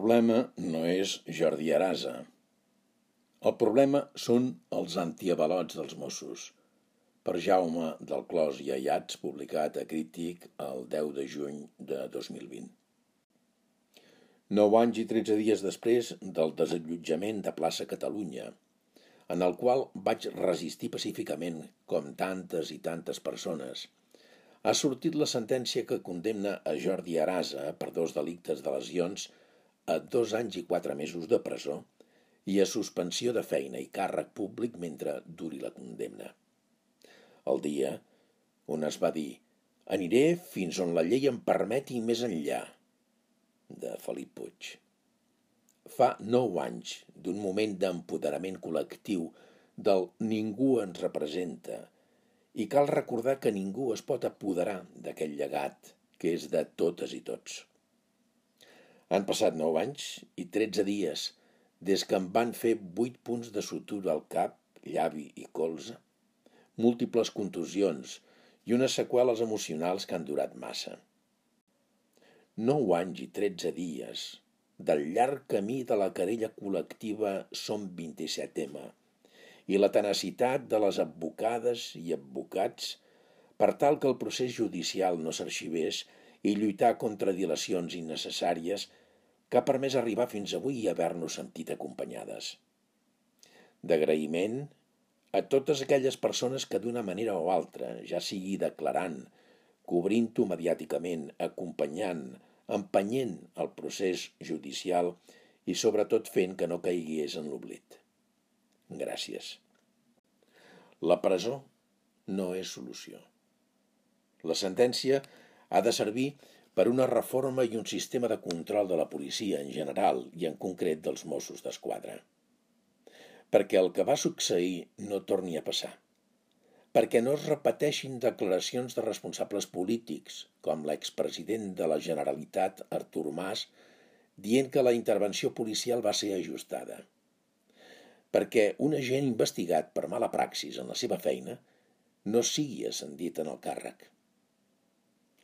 problema no és Jordi Arasa. El problema són els antiavalots dels Mossos. Per Jaume del Clos i Ayats, publicat a Crític el 10 de juny de 2020. Nou anys i tretze dies després del desallotjament de plaça Catalunya, en el qual vaig resistir pacíficament, com tantes i tantes persones, ha sortit la sentència que condemna a Jordi Arasa per dos delictes de lesions a dos anys i quatre mesos de presó i a suspensió de feina i càrrec públic mentre duri la condemna. El dia on es va dir «Aniré fins on la llei em permeti més enllà» de Felip Puig. Fa nou anys d'un moment d'empoderament col·lectiu del ningú ens representa i cal recordar que ningú es pot apoderar d'aquest llegat que és de totes i tots. Han passat nou anys i tretze dies des que em van fer vuit punts de sutura al cap, llavi i colze, múltiples contusions i unes seqüeles emocionals que han durat massa. Nou anys i tretze dies del llarg camí de la querella col·lectiva Som 27M i la tenacitat de les advocades i advocats per tal que el procés judicial no s'arxivés i lluitar contra dilacions innecessàries que ha permès arribar fins avui i haver-nos sentit acompanyades. D'agraïment a totes aquelles persones que d'una manera o altra, ja sigui declarant, cobrint-ho mediàticament, acompanyant, empenyent el procés judicial i sobretot fent que no caigués en l'oblit. Gràcies. La presó no és solució. La sentència ha de servir per una reforma i un sistema de control de la policia en general i en concret dels Mossos d'Esquadra. Perquè el que va succeir no torni a passar. Perquè no es repeteixin declaracions de responsables polítics, com l'expresident de la Generalitat, Artur Mas, dient que la intervenció policial va ser ajustada. Perquè un agent investigat per mala praxis en la seva feina no sigui ascendit en el càrrec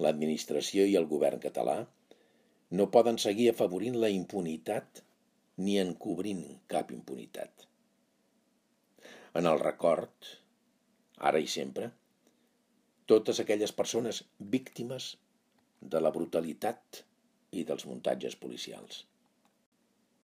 l'administració i el govern català no poden seguir afavorint la impunitat ni encobrint cap impunitat. En el record, ara i sempre, totes aquelles persones víctimes de la brutalitat i dels muntatges policials.